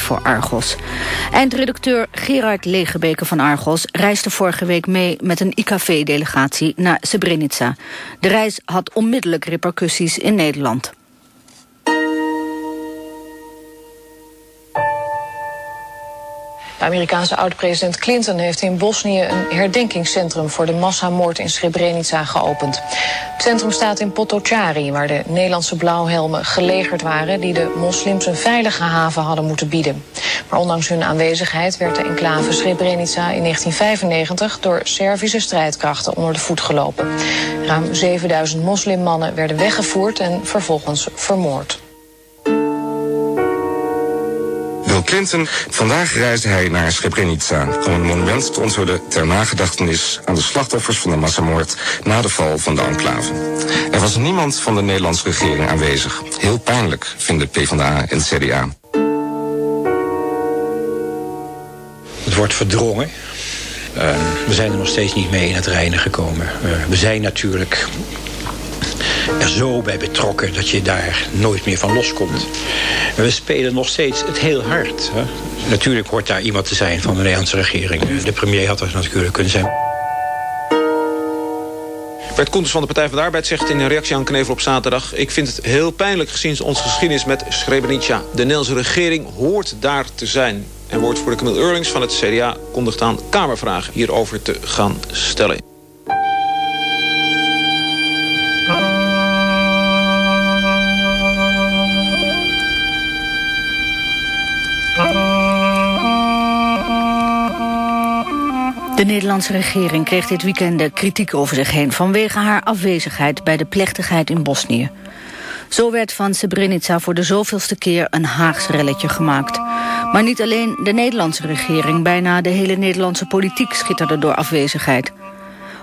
voor Argos. Eindredacteur Gerard Legebeke van Argos reisde vorige week mee met een IKV-delegatie naar Srebrenica. De reis had onmiddellijk repercussies in Nederland. Amerikaanse oud-president Clinton heeft in Bosnië een herdenkingscentrum voor de massamoord in Srebrenica geopend. Het centrum staat in Potocari, waar de Nederlandse blauwhelmen gelegerd waren die de moslims een veilige haven hadden moeten bieden. Maar ondanks hun aanwezigheid werd de enclave Srebrenica in 1995 door Servische strijdkrachten onder de voet gelopen. Ruim 7000 moslimmannen werden weggevoerd en vervolgens vermoord. Bill Clinton. Vandaag reisde hij naar Srebrenica om een monument te onthouden ter nagedachtenis aan de slachtoffers van de massamoord na de val van de enclave. Er was niemand van de Nederlandse regering aanwezig. Heel pijnlijk, vinden PvdA en CDA. Het wordt verdrongen. Uh, we zijn er nog steeds niet mee in het reinen gekomen. Uh, we zijn natuurlijk er zo bij betrokken dat je daar nooit meer van loskomt. we spelen nog steeds het heel hard. Hè? Natuurlijk hoort daar iemand te zijn van de Nederlandse regering. De premier had er natuurlijk kunnen zijn. Bert Koenters van de Partij van de Arbeid zegt in een reactie aan Knevel op zaterdag... ik vind het heel pijnlijk gezien onze geschiedenis met Srebrenica. De Nederlandse regering hoort daar te zijn. En woordvoerder Camille Eurlings van het CDA kondigt aan Kamervragen hierover te gaan stellen. De Nederlandse regering kreeg dit weekend kritiek over zich heen... vanwege haar afwezigheid bij de plechtigheid in Bosnië. Zo werd van Srebrenica voor de zoveelste keer een Haags relletje gemaakt. Maar niet alleen de Nederlandse regering... bijna de hele Nederlandse politiek schitterde door afwezigheid.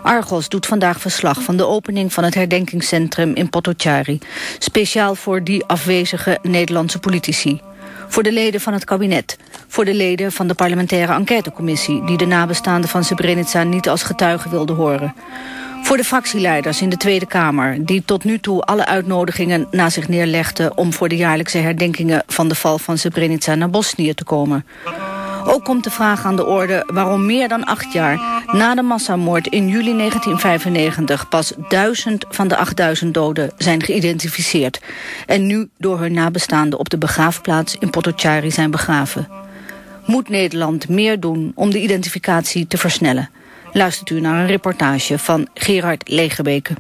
Argos doet vandaag verslag van de opening van het herdenkingscentrum in Potocari. Speciaal voor die afwezige Nederlandse politici. Voor de leden van het kabinet. Voor de leden van de parlementaire enquêtecommissie... die de nabestaanden van Srebrenica niet als getuigen wilden horen. Voor de fractieleiders in de Tweede Kamer... die tot nu toe alle uitnodigingen na zich neerlegden... om voor de jaarlijkse herdenkingen van de val van Srebrenica naar Bosnië te komen. Ook komt de vraag aan de orde waarom meer dan acht jaar na de massamoord in juli 1995 pas duizend van de 8000 doden zijn geïdentificeerd en nu door hun nabestaanden op de begraafplaats in Potocari zijn begraven. Moet Nederland meer doen om de identificatie te versnellen? Luistert u naar een reportage van Gerard Legebeke.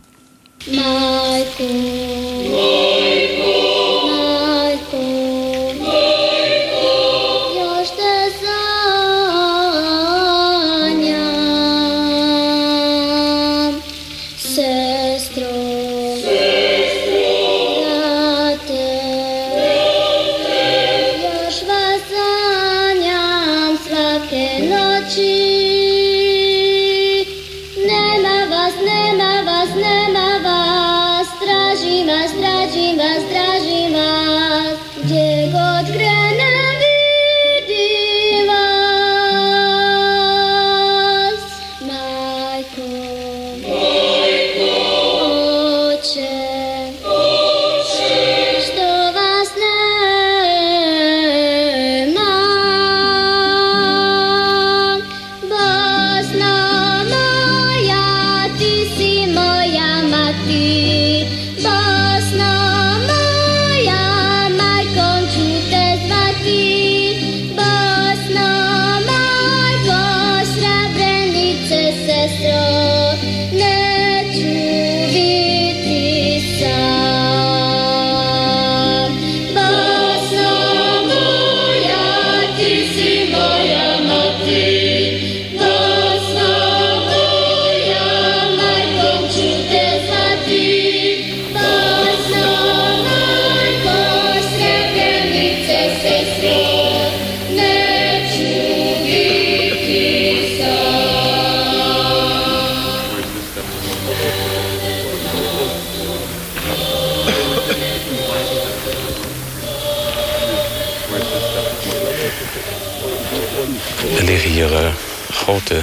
Grote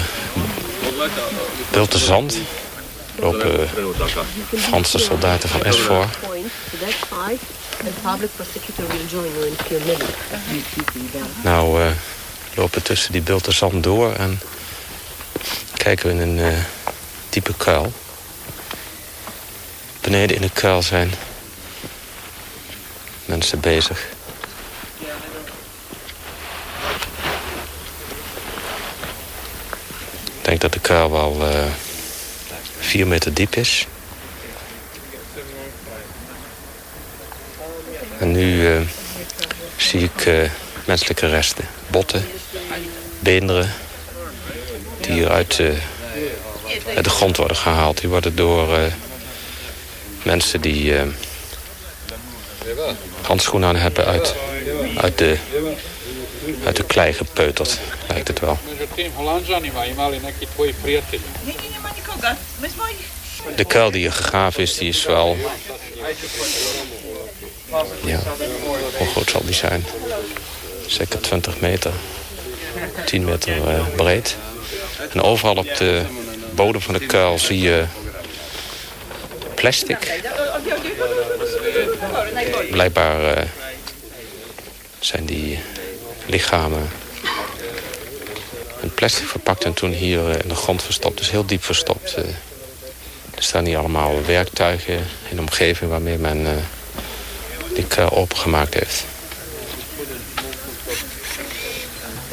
bulten zand. Op uh, Franse soldaten van S4. public prosecutor will join you in a few minutes. Nou, uh, lopen tussen die bulten zand door en kijken we in een diepe kuil. Beneden in de kuil zijn mensen bezig. Denk dat de kuil wel uh, vier meter diep is. En nu uh, zie ik uh, menselijke resten. Botten, beenderen. Die hier uit, uit, de grond worden gehaald. Die worden door mensen die handschoenen aan hebben uit, uit, de, uit de klei gepeuterd. Lijkt het wel. De kuil die hier gegraven is, die is wel ja, hoe groot zal die zijn? Zeker 20 meter. 10 meter uh, breed. En overal op de bodem van de kuil zie je plastic. Blijkbaar uh, zijn die lichamen in plastic verpakt en toen hier uh, in de grond verstopt. Dus heel diep verstopt. er staan hier allemaal werktuigen in de omgeving waarmee men ik uh, opengemaakt heeft.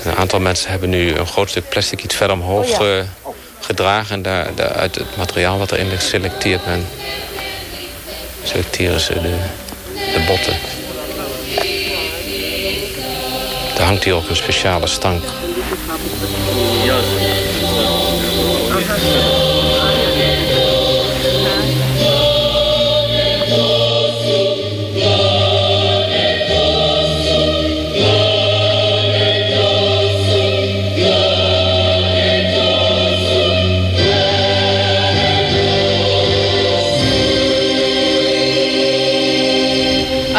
Een aantal mensen hebben nu een groot stuk plastic iets verder omhoog oh gedragen. En daar, daar, uit het materiaal wat erin ligt selecteert men. Selecteren ze de, de botten. Hangt hier ook een speciale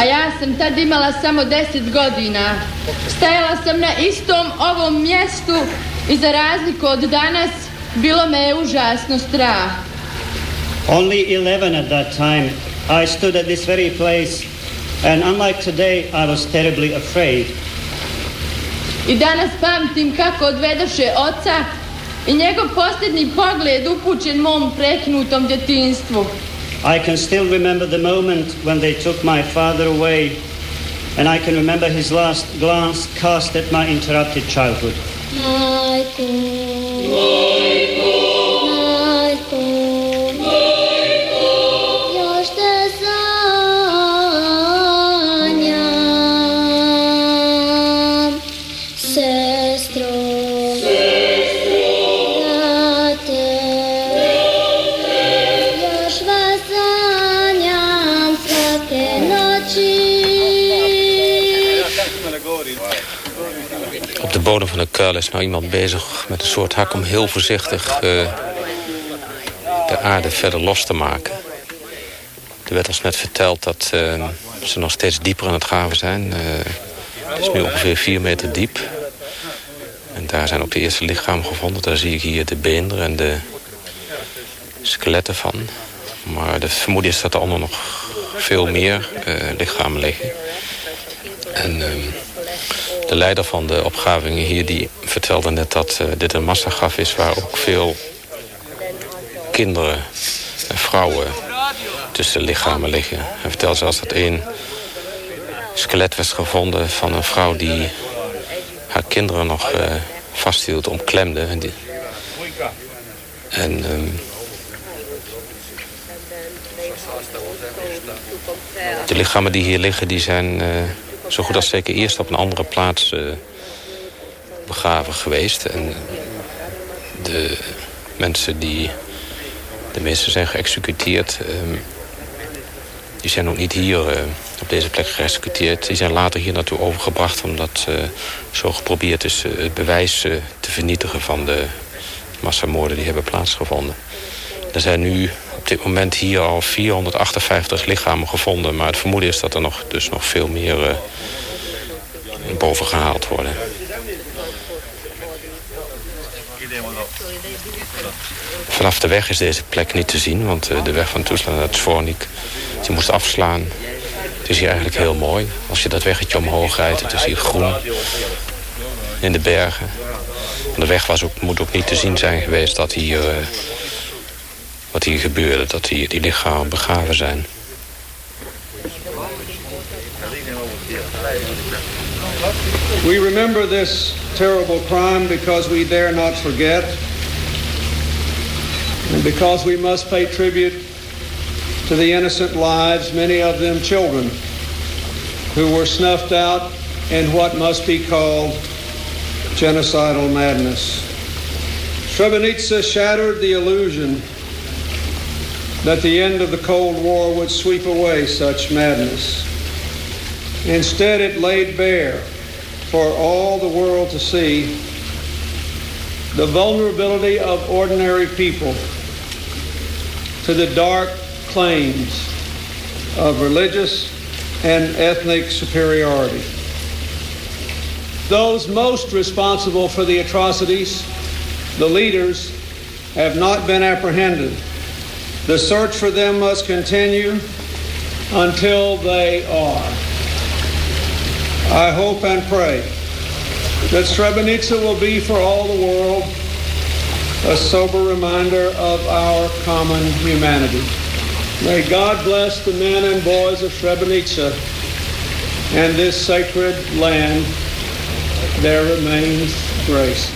stank. tad imala samo deset godina. Stajala sam na istom ovom mjestu i za razliku od danas bilo me je užasno strah. Only 11 at that time. I stood at this very place and unlike today I was terribly afraid. I danas pamtim kako odvedoše oca i njegov posljednji pogled upućen mom prekinutom djetinstvu. I can still remember the moment when they took my father away and I can remember his last glance cast at my interrupted childhood. Michael. Van de kuil is nou iemand bezig met een soort hak om heel voorzichtig uh, de aarde verder los te maken. Er werd ons net verteld dat uh, ze nog steeds dieper aan het graven zijn. Uh, het is nu ongeveer 4 meter diep. En daar zijn ook de eerste lichamen gevonden. Daar zie ik hier de beenderen en de skeletten van. Maar de vermoeden is dat er onder nog veel meer lichamen liggen. En ehm, de leider van de opgravingen hier die vertelde net dat uh, dit een massagraf is... waar ook veel kinderen en vrouwen tussen lichamen liggen. Hij vertelde zelfs dat één skelet was gevonden van een vrouw... die haar kinderen nog uh, vasthield, omklemde. En, die... en um... de lichamen die hier liggen, die zijn... Uh, zo goed als zeker eerst op een andere plaats uh, begraven geweest. En de mensen die... De meeste zijn geëxecuteerd. Uh, die zijn ook niet hier uh, op deze plek geëxecuteerd. Die zijn later hier naartoe overgebracht... omdat zo geprobeerd is het bewijs te vernietigen... van de massamoorden die hebben plaatsgevonden. Er zijn nu op dit moment hier al 458 lichamen gevonden. Maar het vermoeden is dat er nog, dus nog veel meer uh, boven gehaald worden. Vanaf de weg is deze plek niet te zien, want uh, de weg van Toesland naar Zvornik die moest afslaan Het is hier eigenlijk heel mooi. Als je dat weggetje omhoog rijdt, het is hier groen. In de bergen. de weg was ook, moet ook niet te zien zijn geweest dat hier, uh, wat hier gebeurde. Dat hier die lichamen begraven zijn. We remember this terrible crime because we dare not forget. And because we must pay tribute to the innocent lives, many of them children, who were snuffed out in what must be called genocidal madness. Srebrenica shattered the illusion that the end of the Cold War would sweep away such madness. Instead, it laid bare for all the world to see the vulnerability of ordinary people to the dark claims of religious and ethnic superiority. Those most responsible for the atrocities, the leaders, have not been apprehended. The search for them must continue until they are. I hope and pray that Srebrenica will be for all the world a sober reminder of our common humanity. May God bless the men and boys of Srebrenica and this sacred land. There remains grace.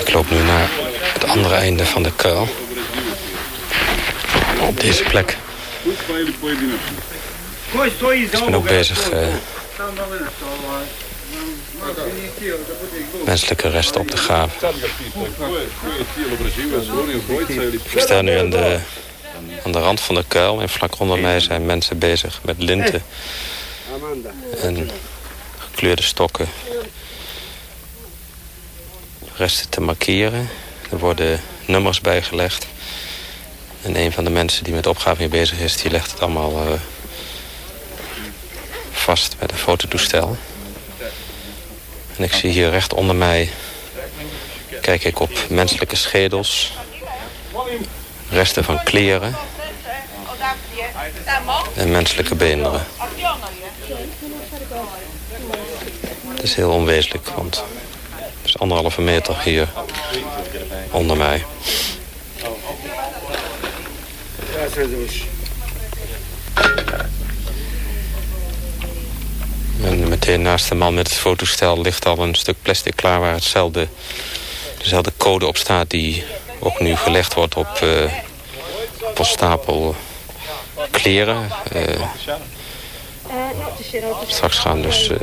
Ik loop nu naar het andere einde van de kuil. Op deze plek. Ik ben ook bezig uh, menselijke resten op te graven. Ik sta nu aan de, aan de rand van de kuil en vlak onder mij zijn mensen bezig met linten en gekleurde stokken resten te markeren. Er worden nummers bijgelegd. En een van de mensen die met opgave bezig is... die legt het allemaal uh, vast met een fototoestel. En ik zie hier recht onder mij... kijk ik op menselijke schedels. Resten van kleren. En menselijke beenderen. Het is heel onwezenlijk, want is anderhalve meter hier onder mij. En meteen naast de man met het fotostel ligt al een stuk plastic klaar... waar hetzelfde, dezelfde code op staat die ook nu gelegd wordt op, uh, op een stapel kleren. Uh, straks gaan dus uh,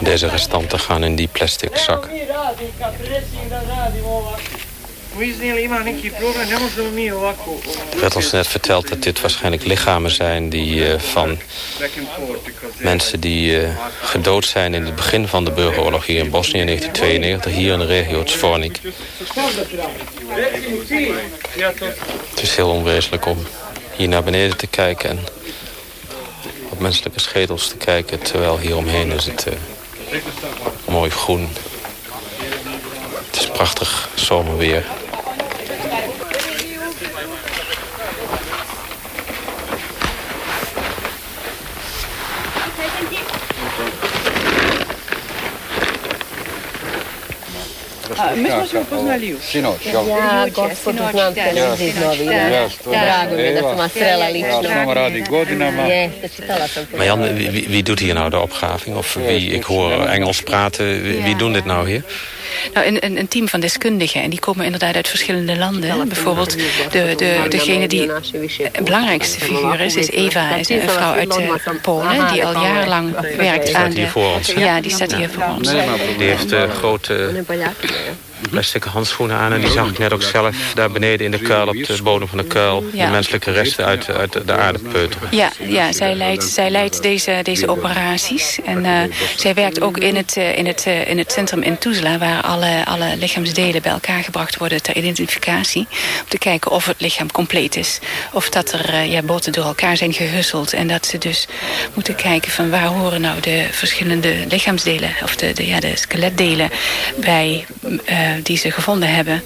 deze restanten gaan in die plastic zak. Er werd ons net verteld dat dit waarschijnlijk lichamen zijn die, uh, van mensen die uh, gedood zijn in het begin van de burgeroorlog hier in Bosnië in 1992, hier in de regio Zvornik. Het is heel onwezenlijk om hier naar beneden te kijken en op menselijke schedels te kijken... terwijl hier omheen is het uh, mooi groen. Het is prachtig zomerweer. A, my smo se upoznali još. Sinoć? Ja, gospodu znam te iz novina. Drago mi je da sam vas srela lično. Ja, radi godinama. Jeste, čitala sam. Maar Jan, wie, wie doet hier nou de opgraving? Of wie, ik hoor Engels praten. Wie, wie doen dit nou hier? Nou, een, een, een, team van deskundigen. En die komen inderdaad uit verschillende landen. Bijvoorbeeld de, de, degene die de belangrijkste figuur is, is Eva. Is een vrouw uit Polen die al jarenlang werkt aan hier voor ons. Ja, die staat hier voor ons. Die heeft uh, grote plastic handschoenen aan. En die zag ik net ook zelf daar beneden in de kuil, op de bodem van de kuil... de menselijke resten uit, uit de aarde peuteren. Ja, ja zij, leidt, zij leidt deze, deze operaties. En uh, zij werkt ook in het, uh, in het, uh, in het centrum in Tuzla... waar alle, alle lichaamsdelen bij elkaar gebracht worden ter identificatie. Om te kijken of het lichaam compleet is. Of dat er ja, boten door elkaar zijn gehusseld. En dat ze dus moeten kijken van waar horen nou de verschillende lichaamsdelen... of de, de, ja, de skeletdelen bij die ze gevonden hebben.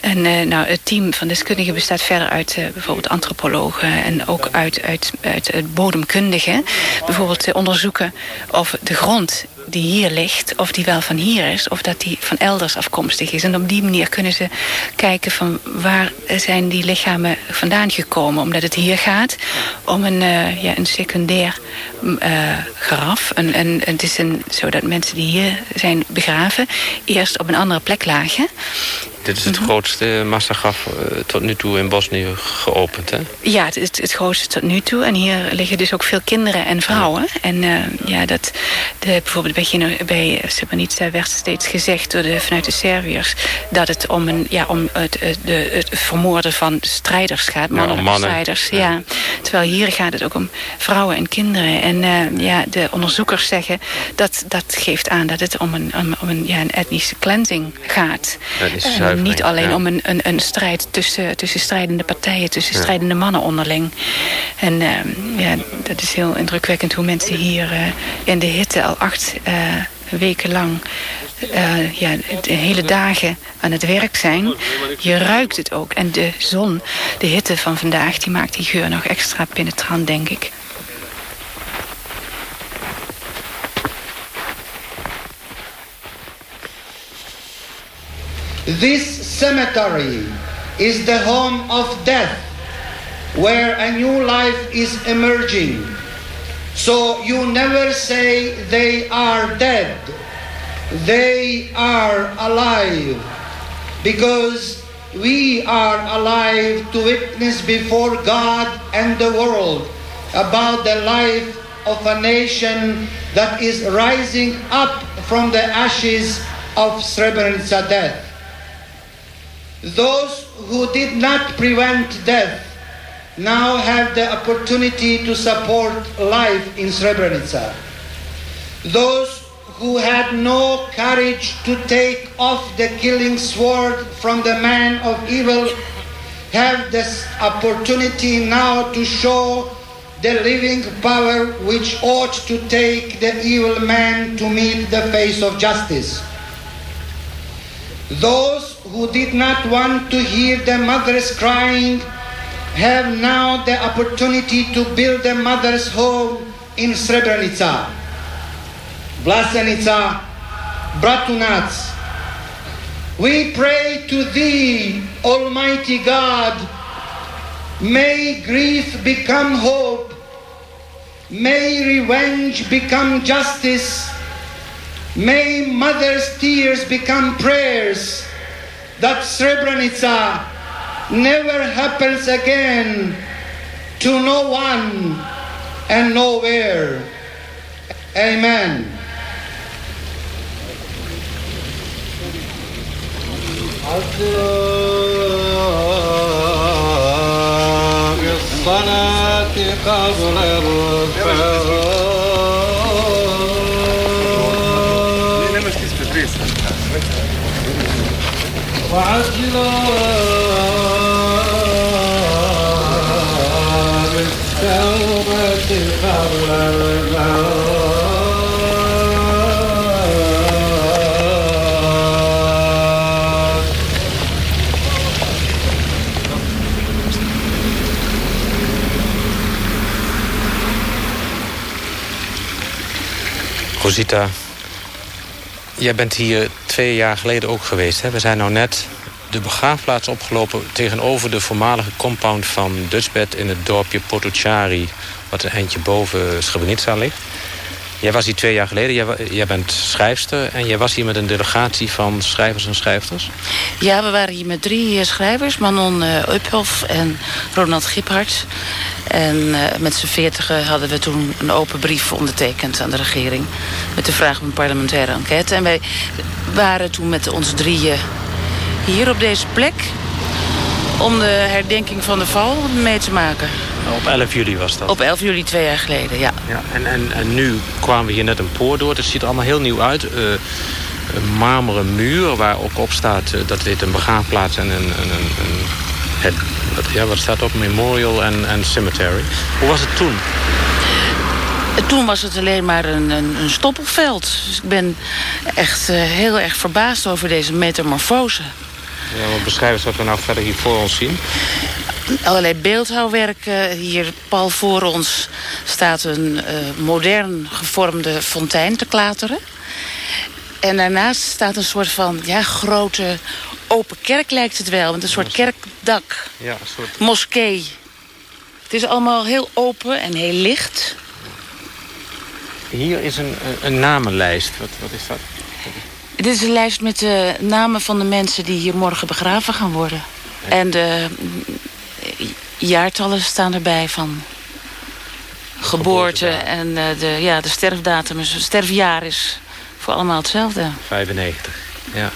En nou, het team van deskundigen bestaat verder uit bijvoorbeeld antropologen... en ook uit, uit, uit bodemkundigen. Bijvoorbeeld onderzoeken of de grond die hier ligt, of die wel van hier is... of dat die van elders afkomstig is. En op die manier kunnen ze kijken van waar zijn die lichamen vandaan gekomen. Omdat het hier gaat om een, uh, ja, een secundair uh, graf. En, en, het is een, zodat mensen die hier zijn begraven... eerst op een andere plek lagen. Dit is het mhm. grootste massagraf uh, tot nu toe in Bosnië geopend, hè? Ja, het is het grootste tot nu toe. En hier liggen dus ook veel kinderen en vrouwen. En uh, ja, dat de, bijvoorbeeld bij, bij Srebrenica werd steeds gezegd door de, vanuit de Serviërs... dat het om, een, ja, om het, de, het vermoorden van strijders gaat, mannelijke ja, mannen. strijders. Ja. ja. Terwijl hier gaat het ook om vrouwen en kinderen. En uh, ja, de onderzoekers zeggen dat dat geeft aan dat het om een, om, om een, ja, een etnische cleansing gaat. Etnische niet alleen om een, een, een, strijd tussen, tussen strijdende partijen, tussen strijdende mannen onderling. En uh, ja, dat is heel indrukwekkend hoe mensen hier in de hitte al acht uh, weken lang uh, ja, de hele dagen aan het werk zijn. Je ruikt het ook. En de zon, de hitte van vandaag, die maakt die geur nog extra penetrant, denk ik. This cemetery is the home of death, where a new life is emerging. So you never say they are dead. They are alive. Because we are alive to witness before God and the world about the life of a nation that is rising up from the ashes of Srebrenica death. Those who did not prevent death now have the opportunity to support life in Srebrenica. Those who had no courage to take off the killing sword from the man of evil have this opportunity now to show the living power which ought to take the evil man to meet the face of justice. Those who did not want to hear the mothers crying have now the opportunity to build a mother's home in Srebrenica, Vlasenica, Bratunac. We pray to Thee, Almighty God, may grief become hope, may revenge become justice, may mother's tears become prayers, that Srebrenica never happens again to no one and nowhere. Amen. قبل وعجلا بالتوبة Rosita, jij bent hier twee jaar geleden ook geweest. Hè? We zijn nou net de begraafplaats opgelopen... tegenover de voormalige compound van Dutchbed in het dorpje Potocari... wat een eindje boven Srebrenica ligt. Jij was hier twee jaar geleden. Jij, bent schrijfster en jij was hier met een delegatie van schrijvers en schrijfsters. Ja, we waren hier met drie eh, schrijvers. Manon uh, en Ronald Giphart. En uh, met z'n veertigen hadden we toen een open brief ondertekend aan de regering. Met de vraag om een parlementaire enquête. En wij waren toen met onze drieën hier op deze plek om de herdenking van de val mee te maken. Op 11 juli was dat? Op 11 juli twee jaar geleden, ja. ja en, en, en nu kwamen we hier net een poort door. Het ziet er allemaal heel nieuw uit. Uh, een marmeren muur waar ook op staat... Uh, dat dit een begraafplaats en een... een, een, het, ja, wat staat op? Memorial en, en Cemetery. Hoe was het toen? Toen was het alleen maar een, een, een stoppelveld. Dus ik ben echt uh, heel erg verbaasd over deze metamorfose. Ja, beschrijf eens wat we nou verder hier voor ons zien. Allerlei beeldhouwwerken. Hier pal voor ons staat een uh, modern gevormde fontein te klateren. En daarnaast staat een soort van ja, grote open kerk lijkt het wel. Met een soort kerkdak. Ja, een soort... Moskee. Het is allemaal heel open en heel licht. Hier is een, een namenlijst. Wat, wat is dat? Dit is een lijst met de namen van de mensen die hier morgen begraven gaan worden. En de jaartallen staan erbij van geboorte en uh, de, ja, de sterfdatum, het sterfjaar is voor allemaal hetzelfde. 95, ja.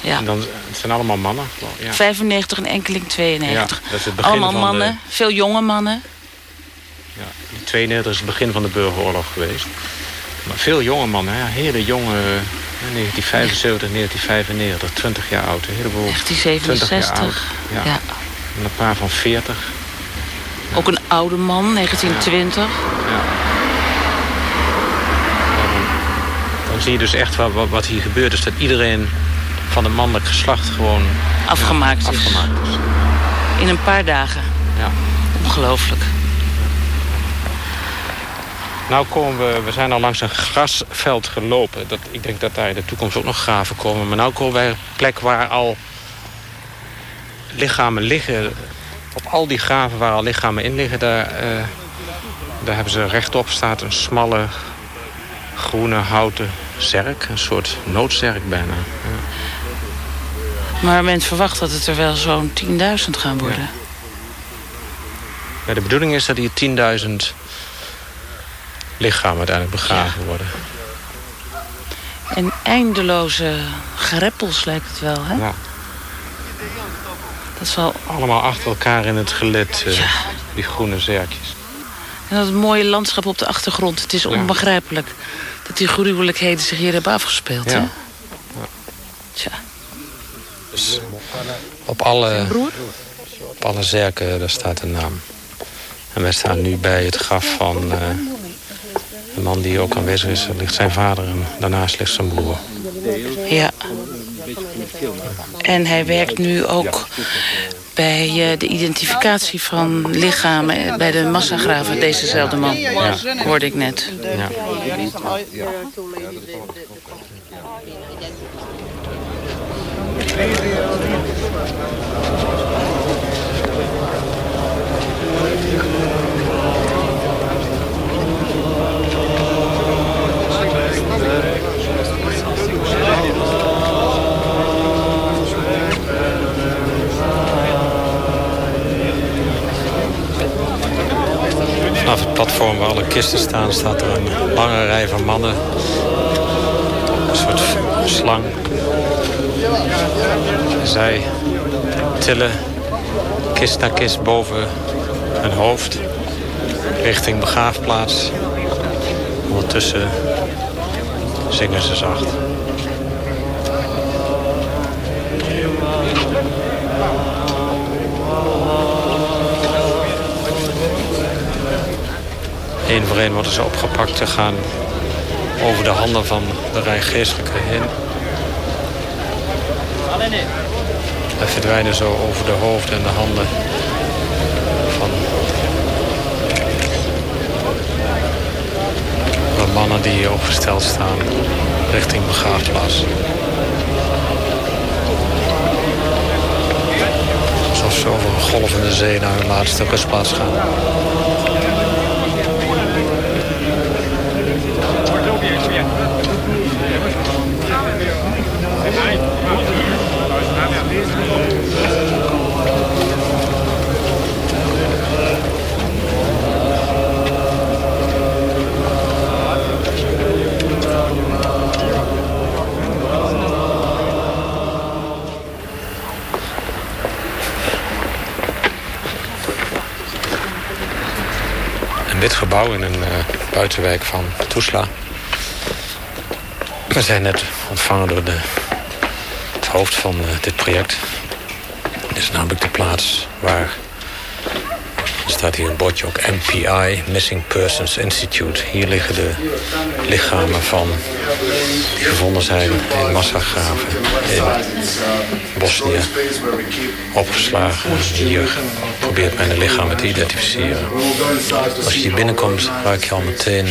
ja. En dan, het zijn allemaal mannen? Ja. 95 en enkeling 92. Ja, dat is het begin allemaal van mannen, de... veel jonge mannen. Ja, 92 is het begin van de burgeroorlog geweest. Maar veel jonge mannen, hè? hele jonge... 1975, 1995, 20 jaar oud. Een heleboel 1967. 20 jaar oud. Ja. ja. En een paar van 40. Ook een oude man, 1920. Ja. Dan, zie je dus echt wat, wat, hier gebeurt. is dat iedereen van het mannelijk geslacht gewoon... Afgemaakt, is. afgemaakt is. In een paar dagen. Ja. Ongelooflijk. Nou komen we, we zijn al langs een grasveld gelopen. Dat, ik denk dat daar in de toekomst ook nog graven komen. Maar nu komen wij een plek waar al lichamen liggen. Op al die graven waar al lichamen in liggen, daar, uh, daar hebben ze rechtop staat een smalle groene houten zerk. Een soort noodzerk bijna. Ja. Maar men verwacht dat het er wel zo'n 10.000 gaan worden. Ja. Ja, de bedoeling is dat hier 10.000 lichamen uiteindelijk begraven ja. worden. En eindeloze greppels lijkt het wel, hè? Ja. Dat is wel... Allemaal achter elkaar in het gelid, uh, ja. die groene zerkjes. En dat mooie landschap op de achtergrond. Het is onbegrijpelijk dat die gruwelijkheden zich hier hebben afgespeeld, ja. hè? Ja. Tja. Dus op alle, op alle zerken daar staat een naam. En wij staan nu bij het graf van uh, een man die ook aanwezig is. Er ligt zijn vader en daarnaast ligt zijn broer. Ja. En hij werkt nu ook bij uh, de identificatie van lichamen bij de massagraven. Dezezelfde man, ja. hoorde ik net. Ja het platform waar alle kisten staan, staat er een lange rij van mannen. Een soort slang. Zij tillen kist na kist boven hun hoofd richting begraafplaats. Ondertussen zingen ze zacht. Eén voor één worden ze opgepakt en gaan over de handen van de rijgeestelijke heen. En verdwijnen zo over de hoofden en de handen van de mannen die hier opgesteld staan richting begraafplaats. Alsof ze over een golvende zee naar hun laatste rustplaats gaan. Gebouw in een buitenwijk van Tuzla. We zijn net ontvangen door de, het hoofd van dit project. Dit is namelijk de plaats waar er staat hier een bordje ook MPI, Missing Persons Institute. Hier liggen de lichamen van die gevonden zijn in massagraven in Bosnië. Opgeslagen. Hier probeert de lichamen te identificeren. Als je hier binnenkomt, ruik je al meteen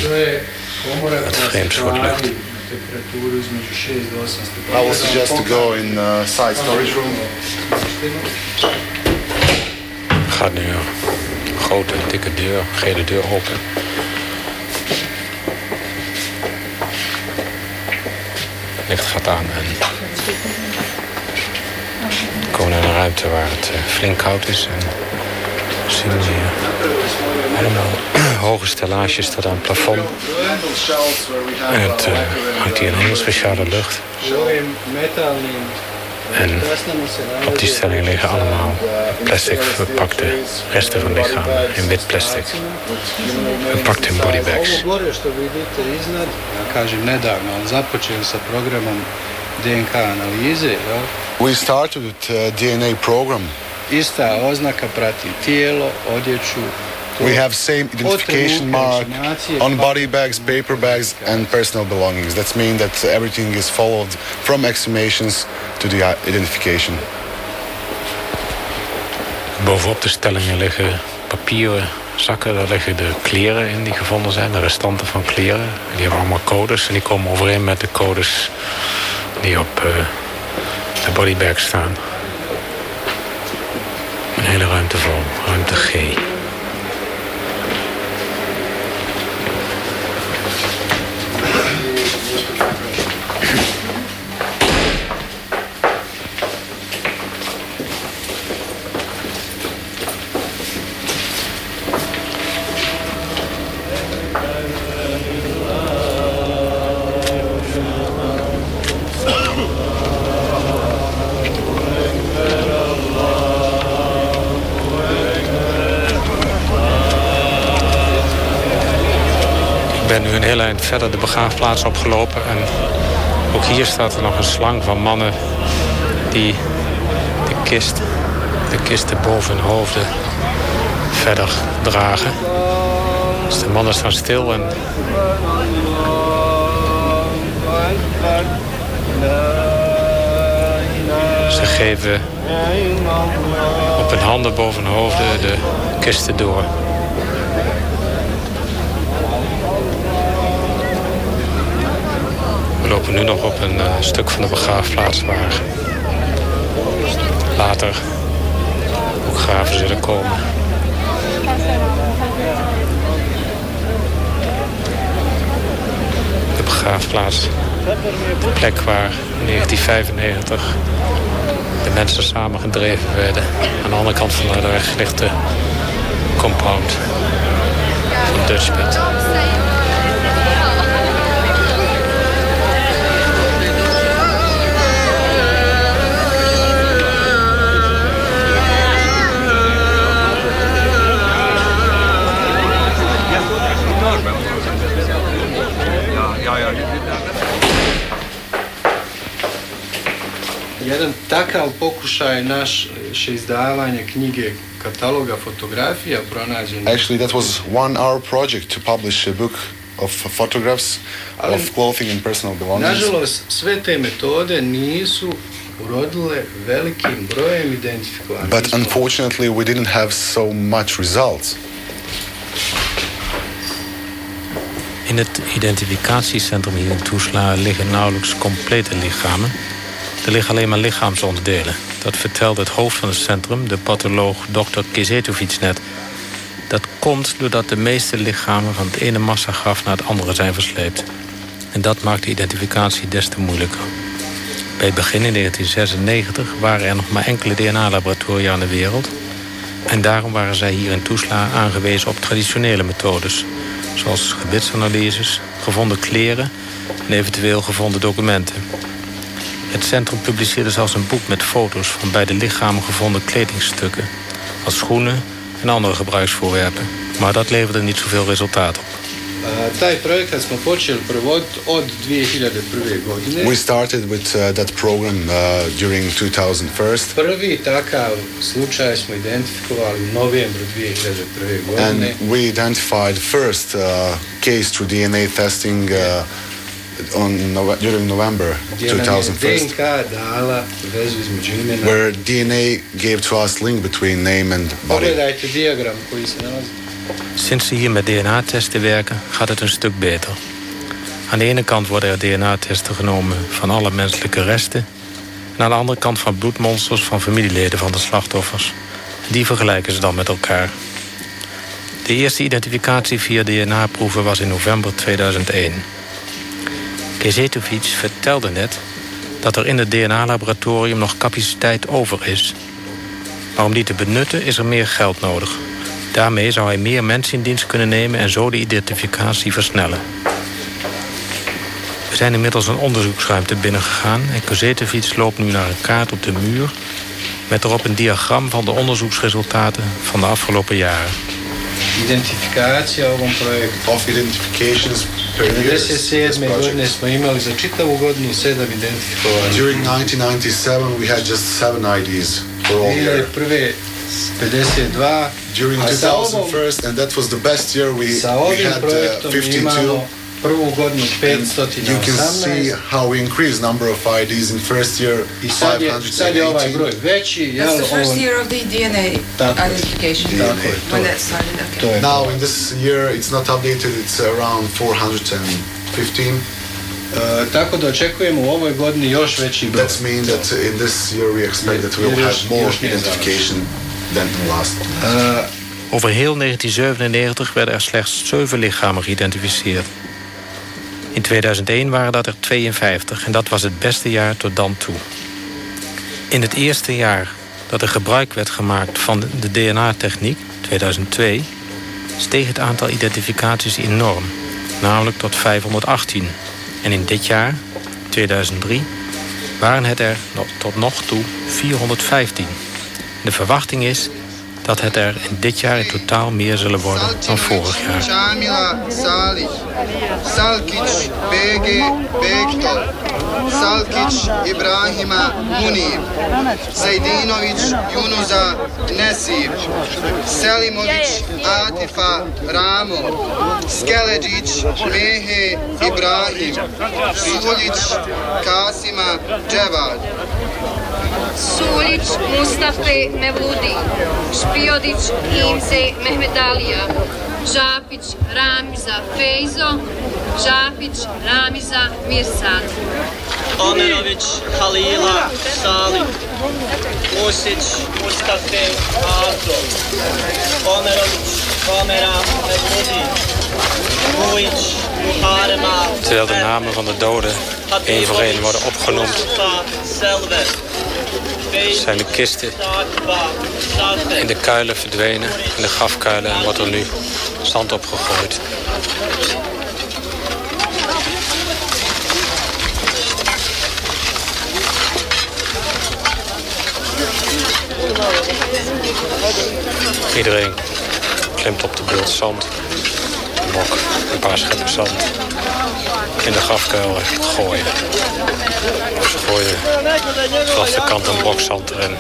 het vreemd soort lucht. I will suggest to go in uh, side storage room. Gaat nu grote, dikke deur, gele deur open. Licht gaat aan en we komen naar een ruimte waar het eh, flink koud is. En zien hier allemaal hoge stellages tot aan het plafond. En het uh, hangt hier een hele speciale lucht. En op die stelling liggen allemaal plastic verpakte resten van lichamen in wit plastic. Verpakt in bodybags. We started with uh, DNA program. Ista oznaka prati tijelo, odjeću, We have same identification mark on body bags, paper bags, and personal belongings. That means that everything is followed from exhumations to the identification. Bovenop de stellingen liggen papieren zakken. Daar liggen de kleren in die gevonden zijn, de restanten van kleren. Die hebben allemaal codes en die komen overeen met de codes die op uh, de bodybag staan. Hele ruimte vol, verder de begraafplaats opgelopen. En ook hier staat er nog een slang van mannen die de kist, de kisten boven hun hoofden verder dragen. Dus de mannen staan stil en ze geven op hun handen boven hun hoofden de kisten door. Lopen nu nog op een uh, stuk van de begraafplaats waar later ook graven zullen komen. De begraafplaats, de plek waar in 1995 de mensen samen gedreven werden. Aan de andere kant van de weg ligt de compound van Dutchbed. Jedan takav pokušaj naše izdavanje knjige kataloga fotografija pronađen. Actually, that was one hour project to publish a book of photographs Ali, of clothing and personal belongings. Nažalost, sve te metode nisu urodile velikim brojem identifikovanih. But unfortunately, we didn't have so much results. In het identificatiecentrum hier in Toesla liggen nauwelijks complete lichamen. Er liggen alleen maar lichaamsonderdelen. Dat vertelt het hoofd van het centrum, de patholoog Dr. Kizetovic net. Dat komt doordat de meeste lichamen van het ene massagraf naar het andere zijn versleept. En dat maakt de identificatie des te moeilijker. Bij het begin in 1996 waren er nog maar enkele DNA-laboratoria in de wereld. En daarom waren zij hier in Toesla aangewezen op traditionele methodes. Zoals gebitsanalyses, gevonden kleren en eventueel gevonden documenten. Het centrum publiceerde zelfs een boek met foto's van bij de lichamen gevonden kledingstukken... als schoenen en andere gebruiksvoorwerpen. Maar dat leverde niet zoveel resultaat op. Taj projekat smo počeli provoditi od 2001. godine. We started with uh, that program uh, during 2001. Prvi takav slučaj smo identifikovali u novembru 2001. godine. And we identified first uh, case through DNA testing uh, on Nove during November gdje nam je 2001. DNK dala vezu između imena. Where DNA gave to us link between name and body. Sinds ze hier met DNA-testen werken, gaat het een stuk beter. Aan de ene kant worden er DNA-testen genomen van alle menselijke resten... en aan de andere kant van bloedmonsters van familieleden van de slachtoffers. Die vergelijken ze dan met elkaar. De eerste identificatie via DNA-proeven was in november 2001. Kezetovic vertelde net dat er in het DNA-laboratorium nog capaciteit over is. Maar om die te benutten is er meer geld nodig. Daarmee zou hij meer mensen in dienst kunnen nemen en zo de identificatie versnellen. We zijn inmiddels een onderzoeksruimte binnengegaan en Kozetovic loopt nu naar een kaart op de muur met erop een diagram van de onderzoeksresultaten van de afgelopen jaren. Identifikacija ovom projektu. Of identifications per year. 97. godine smo imali za čitavu godinu sedam identifikovanih. During 1997 we had just seven IDs for all year. 2001. 52. During a sa ovom, 2001 and that was the best year we, we had uh, 52 imamo prvu godinu And you can see 518. how we increased number of IDs in first year I sad je, sad je ovaj 518. broj veći. Jel, That's the first year of the DNA Tako identification. Tako je, When that started, okay. To je Now in this year it's not updated, it's around 415. E, tako da očekujemo u ovoj godini još veći broj. That means that in this year we expect that we'll have more identification than last. Over heel 1997 werden er slechts 7 lichamen geïdentificeerd. In 2001 waren dat er 52 en dat was het beste jaar tot dan toe. In het eerste jaar dat er gebruik werd gemaakt van de DNA-techniek, 2002, steeg het aantal identificaties enorm, namelijk tot 518. En in dit jaar, 2003, waren het er tot nog toe 415. De verwachting is dat het er in dit jaar in totaal meer zullen worden dan vorig jaar. Salkić Bege Bekto, Salkić Ibrahima Munir, Zajdinović Junuza Nesir, Selimović Atifa Ramo, Skeleđić Mehe Ibrahim, Suljić Kasima Dževad, Suljić Mustafe Mevludi, Špiodić Imze Mehmedalija, Žapić Ramiza Fejzo, Žapić Ramiza Mirsad. Omerović Halila Salim Musić Mustafe Azo Omerović Omera Mevludi Muharema Terwijl de namen van de doden één voor één worden opgenoemd, zijn de kisten in de kuilen verdwenen, in de grafkuilen, en wordt er nu zand opgegooid. Iedereen klimt op de beeld zand, een bok, een paar scheppen zand. In de grafkuil gooien. Gooien vanaf de kant een blok zand erin.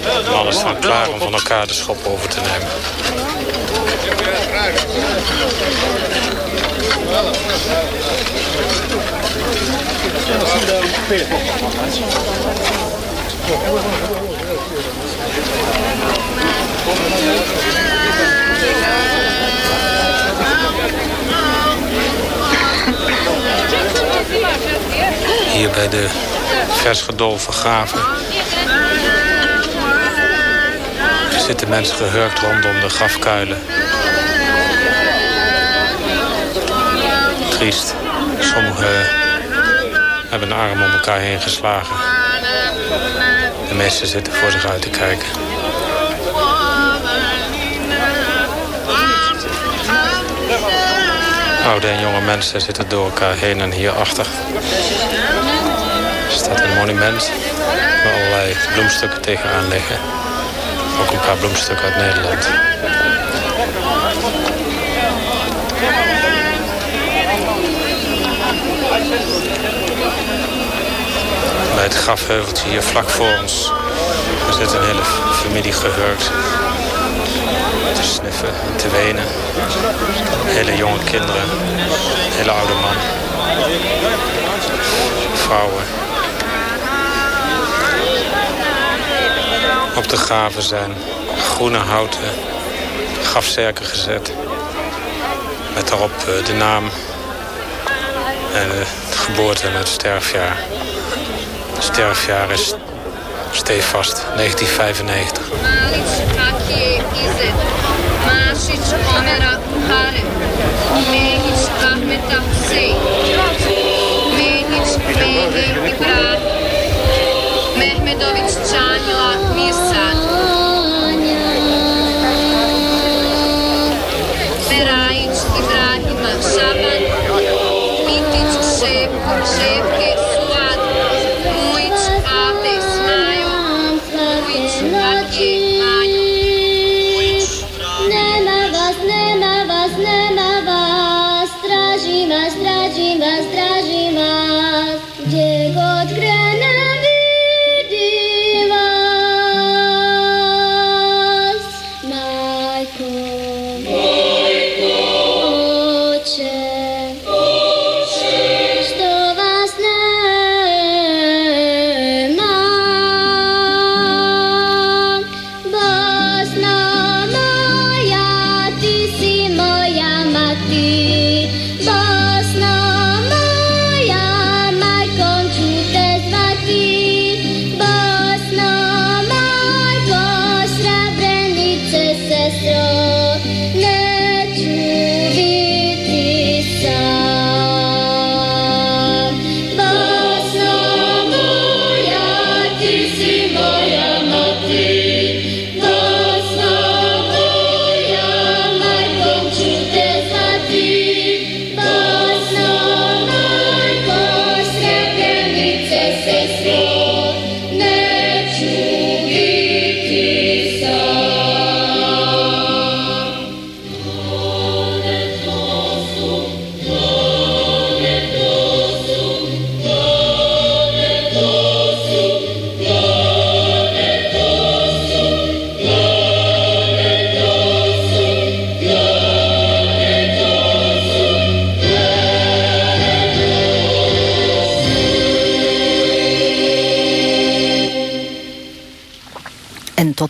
De mannen staan klaar om van elkaar de schop over te nemen. Hier bij de vers gedolven graven zitten mensen gehurkt rondom de grafkuilen. Triest. Sommigen hebben een arm om elkaar heen geslagen. De meesten zitten voor zich uit te kijken. Oude en jonge mensen zitten door elkaar heen en hierachter. Er staat een monument waar allerlei bloemstukken tegenaan liggen. Ook een paar bloemstukken uit Nederland. Bij het grafheuveltje hier vlak voor ons zit een hele familie gehurkt. Sniffen en te wenen. Hele jonge kinderen. Hele oude man. Vrouwen. Op de graven zijn groene houten grafzerken gezet. Met daarop eh, de naam en het geboorte en het sterfjaar. Het sterfjaar is stevast 1995. Masić Omera Hare, Mehić Ahmeta Sej, Mehić Mehi Ibrahim, Mehmedović Čanjila Mirsan, Merajić Ibrahima Šaban, Mitić Šepko Šepke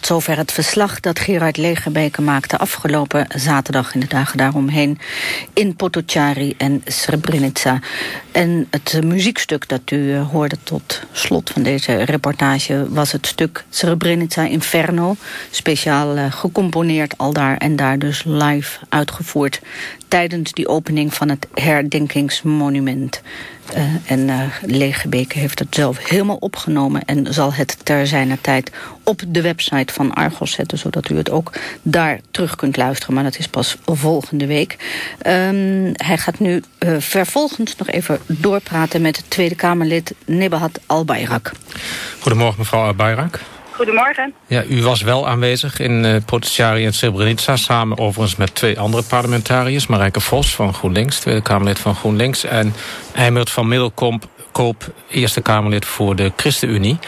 zover het verslag dat Gerard Legerbeke maakte afgelopen zaterdag in de dagen daaromheen in Potocari en Srebrenica. En het muziekstuk dat u eh, hoorde tot slot van deze reportage was het stuk Srebrenica Inferno. Speciaal eh, gecomponeerd al daar en daar dus live uitgevoerd tijdens die opening van het herdenkingsmonument. Eh, en uh, Legebeke heeft het zelf helemaal opgenomen... en zal het ter zijner tijd op de website van Argos zetten... zodat u het ook daar terug kunt luisteren. Maar dat is pas volgende week. Um, hij gaat nu uh, vervolgens nog even doorpraten... met Tweede Kamerlid Nebahat Al-Bayrak. Goedemorgen mevrouw Al-Bayrak. Goedemorgen. Ja, u was wel aanwezig in uh, Potentiari en Srebrenica... samen overigens met twee andere parlementariërs. Marijke Vos van GroenLinks, Tweede Kamerlid van GroenLinks... en Eimert van Middelkoop, Koop, Eerste Kamerlid voor de ChristenUnie.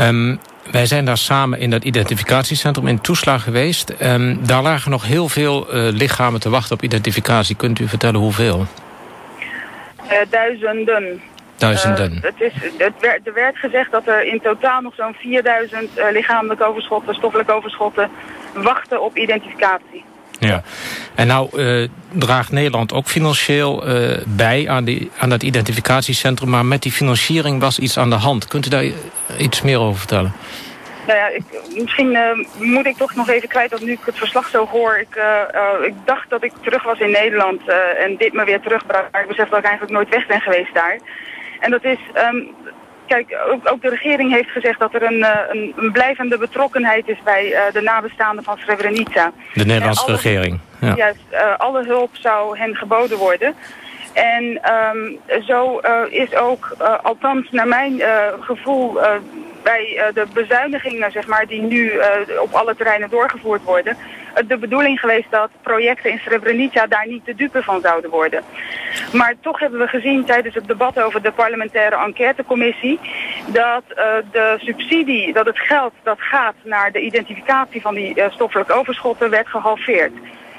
Um, wij zijn daar samen in dat identificatiecentrum in Toesla geweest. Um, daar lagen nog heel veel uh, lichamen te wachten op identificatie. Kunt u vertellen hoeveel? Uh, duizenden. Duizenden. Uh, het is, het werd, er werd gezegd dat er in totaal nog zo'n 4000 uh, lichamelijke overschotten, stoffelijke overschotten, wachten op identificatie. Ja, en nou uh, draagt Nederland ook financieel bij aan, die, aan dat identificatiecentrum, maar met die financiering was iets aan de hand. Kunt u daar iets meer over vertellen? Nou ja, ik, misschien uh, moet ik toch nog even kwijt dat nu ik het verslag zo hoor. Ik, uh, ik dacht dat ik terug was in Nederland en dit me weer terugbracht. Maar ik besef dat ik eigenlijk nooit weg ben geweest daar. En dat is, um, kijk, ook, ook, de regering heeft gezegd dat er een, een, een blijvende betrokkenheid is bij uh, de nabestaanden van Srebrenica. De Nederlandse alle, regering. Ja. Juist, uh, alle hulp zou hen geboden worden. En um, zo uh, is ook, althans naar mijn gevoel, bij de bezuinigingen zeg maar, die nu op alle terreinen doorgevoerd worden, de bedoeling geweest dat projecten in Srebrenica daar niet de dupe van zouden worden. Maar toch hebben we gezien tijdens het debat over de parlementaire enquêtecommissie dat uh, de subsidie, dat het geld dat gaat naar de identificatie van die uh, stoffelijke overschotten werd gehalveerd.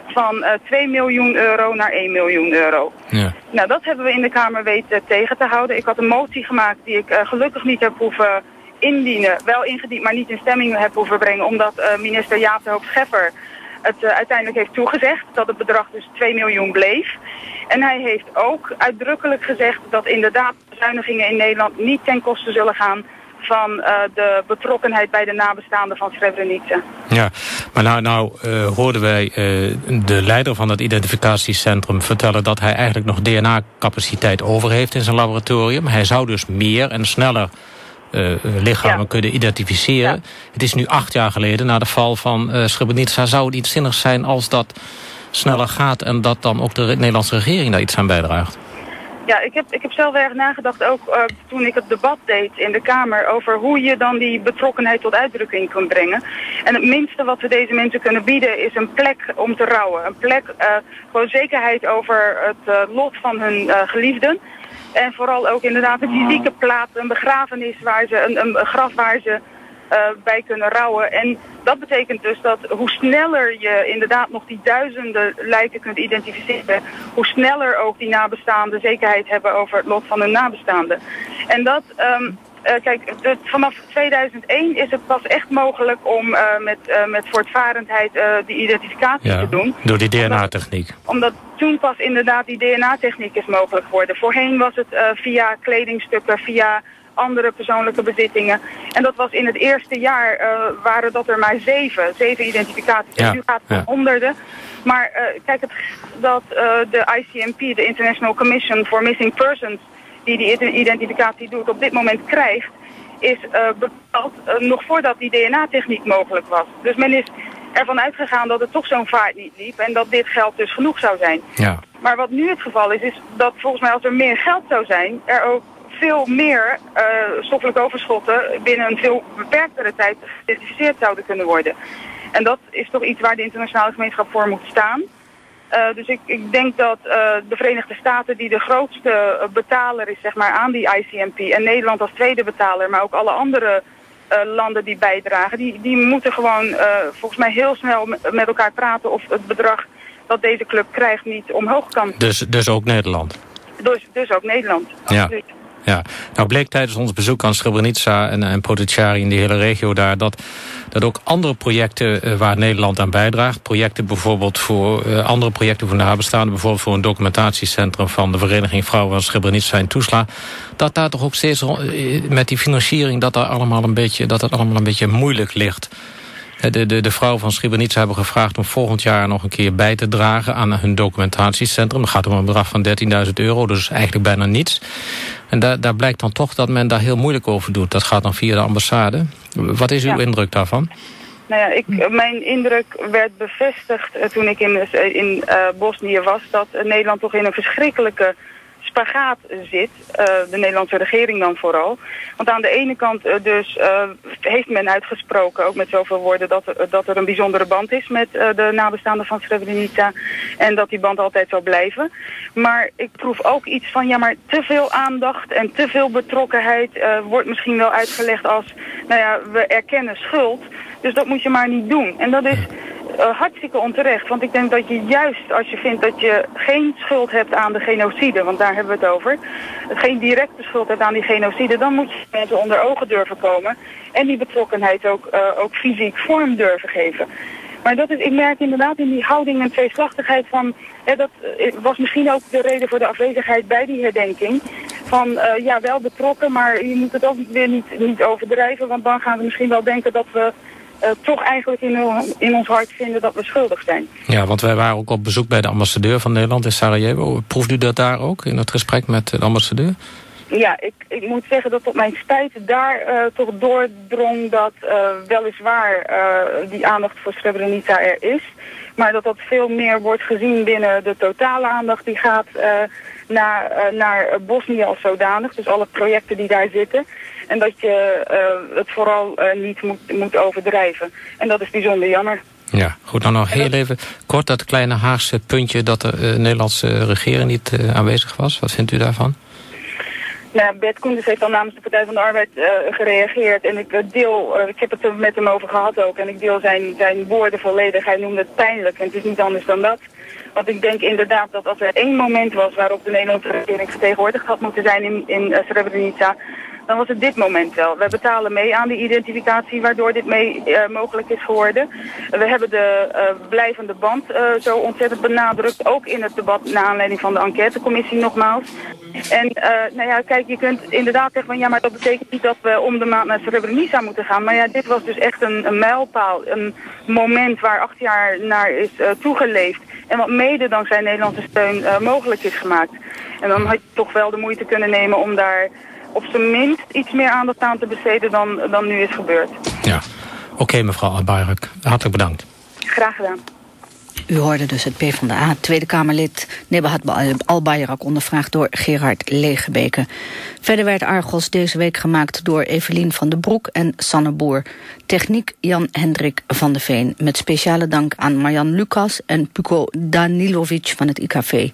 Van uh, 2 miljoen euro naar 1 miljoen euro. Ja. Nou, dat hebben we in de Kamer weten tegen te houden. Ik had een motie gemaakt die ik gelukkig niet heb hoeven indienen. Wel ingediend, maar niet in stemming heb hoeven brengen. Omdat minister Jaap de Hoop Scheffer het uh, uiteindelijk heeft toegezegd dat het bedrag dus 2 miljoen bleef. En hij heeft ook uitdrukkelijk gezegd dat inderdaad bezuinigingen in Nederland niet ten koste zullen gaan van uh, de betrokkenheid bij de nabestaanden van Srebrenica. Ja, maar nou, nou uh, hoorden wij de leider van het identificatiecentrum vertellen dat hij eigenlijk nog DNA-capaciteit over heeft in zijn laboratorium. Hij zou dus meer en sneller lichamen ja. kunnen identificeren. Ja. Het is nu acht jaar geleden na de val van uh, Srebrenica. Zou het iets zinnigs zijn als dat sneller gaat... en dat dan ook de Nederlandse regering daar iets aan bijdraagt? Ja, ik heb, ik heb zelf erg nagedacht, ook uh, toen ik het debat deed in de Kamer... over hoe je dan die betrokkenheid tot uitdrukking kunt brengen. En het minste wat we deze mensen kunnen bieden is een plek om te rouwen. Een plek, uh, gewoon zekerheid over het uh, lot van hun geliefden... En vooral ook inderdaad een fysieke plaats, een begrafenis, waar ze, een, een graf waar ze uh, bij kunnen rouwen. En dat betekent dus dat hoe sneller je inderdaad nog die duizenden lijken kunt identificeren, hoe sneller ook die nabestaanden zekerheid hebben over het lot van hun nabestaanden. En dat, uh, kijk, de, vanaf 2001 is het pas echt mogelijk om uh, met, uh, met voortvarendheid die identificatie ja, te doen. Door die DNA-techniek. Omdat, omdat, toen pas inderdaad die DNA-techniek is mogelijk geworden. Voorheen was het via kledingstukken, via andere persoonlijke bezittingen. En dat was in het eerste jaar waren dat er maar zeven, zeven identificaties. Ja, nu gaat het ja. honderden. Maar kijk, het, dat de ICMP, de International Commission for Missing Persons die die identificatie doet, op dit moment krijgt, is uh, bepaald uh, nog voordat die DNA-techniek mogelijk was. Dus men is ervan uitgegaan dat het toch zo'n vaart niet liep en dat dit geld dus genoeg zou zijn. Ja. Maar wat nu het geval is, is dat volgens mij als er meer geld zou zijn, er ook veel meer uh, stoffelijke overschotten binnen een veel beperktere tijd geïdentificeerd zouden kunnen worden. En dat is toch iets waar de internationale gemeenschap voor moet staan. Uh, dus ik, ik denk dat uh, de Verenigde Staten, die de grootste betaler is zeg maar, aan die ICMP... en Nederland als tweede betaler, maar ook alle andere uh, landen die bijdragen... die, die moeten gewoon volgens mij heel snel met elkaar praten... of het bedrag dat deze club krijgt niet omhoog kan. Dus, dus ook Nederland? Dus, dus ook Nederland, absoluut. Ja, nou bleek tijdens ons bezoek aan Srebrenica en, en Potocari in die hele regio daar... dat, dat ook andere projecten uh, waar Nederland aan bijdraagt... projecten bijvoorbeeld voor uh, andere projecten voor nabestaanden... bijvoorbeeld voor een documentatiecentrum van de Vereniging Vrouwen van Srebrenica en Toesla... dat daar toch ook steeds uh, met die financiering dat, daar allemaal een beetje, dat het allemaal een beetje moeilijk ligt... De, de, de vrouwen van Srebrenica hebben gevraagd om volgend jaar nog een keer bij te dragen aan hun documentatiecentrum. Dat gaat om een bedrag van 13.000 euro, dus eigenlijk bijna niets. En daar, daar blijkt dan toch dat men daar heel moeilijk over doet. Dat gaat dan via de ambassade. Wat is uw ja. indruk daarvan? Nou ja, ik, mijn indruk werd bevestigd uh, toen ik in, in uh, Bosnië was... dat Nederland toch in een verschrikkelijke spagaat zit, uh, de Nederlandse regering dan vooral. Want aan de ene kant uh, dus uh, heeft men uitgesproken, ook met zoveel woorden, dat, dat er een bijzondere band is met de nabestaanden van Srebrenica. En dat die band altijd zal blijven. Maar ik proef ook iets van, ja maar te veel aandacht en te veel betrokkenheid wordt misschien wel uitgelegd als, nou ja, we erkennen schuld. Dus dat moet je maar niet doen. En dat is uh, hartstikke onterecht. Want ik denk dat je juist als je vindt dat je geen schuld hebt aan de genocide, want daar hebben we het over, geen directe schuld hebt aan die genocide, dan moet je mensen onder ogen durven komen en die betrokkenheid ook, uh, ook fysiek vorm durven geven. Maar dat is, ik merk inderdaad in die houding en tweeslachtigheid van, dat was misschien ook de reden voor de afwezigheid bij die herdenking. Van ja, wel betrokken, maar je moet het ook weer niet, niet overdrijven, want dan gaan we misschien wel denken dat we uh, toch eigenlijk in, in ons hart vinden dat we schuldig zijn. Ja, want wij waren ook op bezoek bij de ambassadeur van Nederland in Sarajevo. Proeft u dat daar ook, in het gesprek met de ambassadeur? Ja, ik, ik moet zeggen dat op mijn spijt daar uh, toch doordrong dat uh, weliswaar die aandacht voor Srebrenica er is. Maar dat dat veel meer wordt gezien binnen de totale aandacht die gaat naar, naar Bosnië als zodanig. Dus alle projecten die daar zitten. En dat je uh, het vooral niet moet, moet overdrijven. En dat is bijzonder jammer. Ja, goed. Dan nog heel even kort dat kleine Haagse puntje... dat de Nederlandse regering niet aanwezig was. Wat vindt u daarvan? Nou, Bert Koenders heeft al namens de Partij van de Arbeid uh, gereageerd. En ik deel, uh, ik heb het er met hem over gehad ook. En ik deel zijn, zijn woorden volledig. Hij noemde het pijnlijk. En het is niet anders dan dat. Want ik denk inderdaad dat als er één moment was waarop de Nederlandse regering vertegenwoordigd had moeten zijn in, in Srebrenica, dan was het dit moment wel. We betalen mee aan de identificatie waardoor dit mee uh, mogelijk is geworden. We hebben de uh, blijvende band uh, zo ontzettend benadrukt, ook in het debat naar aanleiding van de enquêtecommissie nogmaals. En nou ja, kijk, je kunt inderdaad zeggen van ja, maar dat betekent niet dat we om de maand naar Srebrenica moeten gaan. Maar ja, dit was dus echt een, een mijlpaal, een moment waar acht jaar naar is toegeleefd. En wat mede dankzij Nederlandse steun mogelijk is gemaakt. En dan had je toch wel de moeite kunnen nemen om daar op zijn minst iets meer aandacht aan te besteden dan, dan nu is gebeurd. Ja, oké okay, mevrouw Albayrak. Hartelijk bedankt. Graag gedaan. U hoorde dus het PvdA Tweede Kamerlid Nebahat Albayrak ondervraagd door Gerard Legebeke. Verder werd Argos deze week gemaakt door Evelien van den Broek en Sanne Boer. Techniek Jan Hendrik van de Veen. Met speciale dank aan Marjan Lucas en Puko Danilovic van het IKV.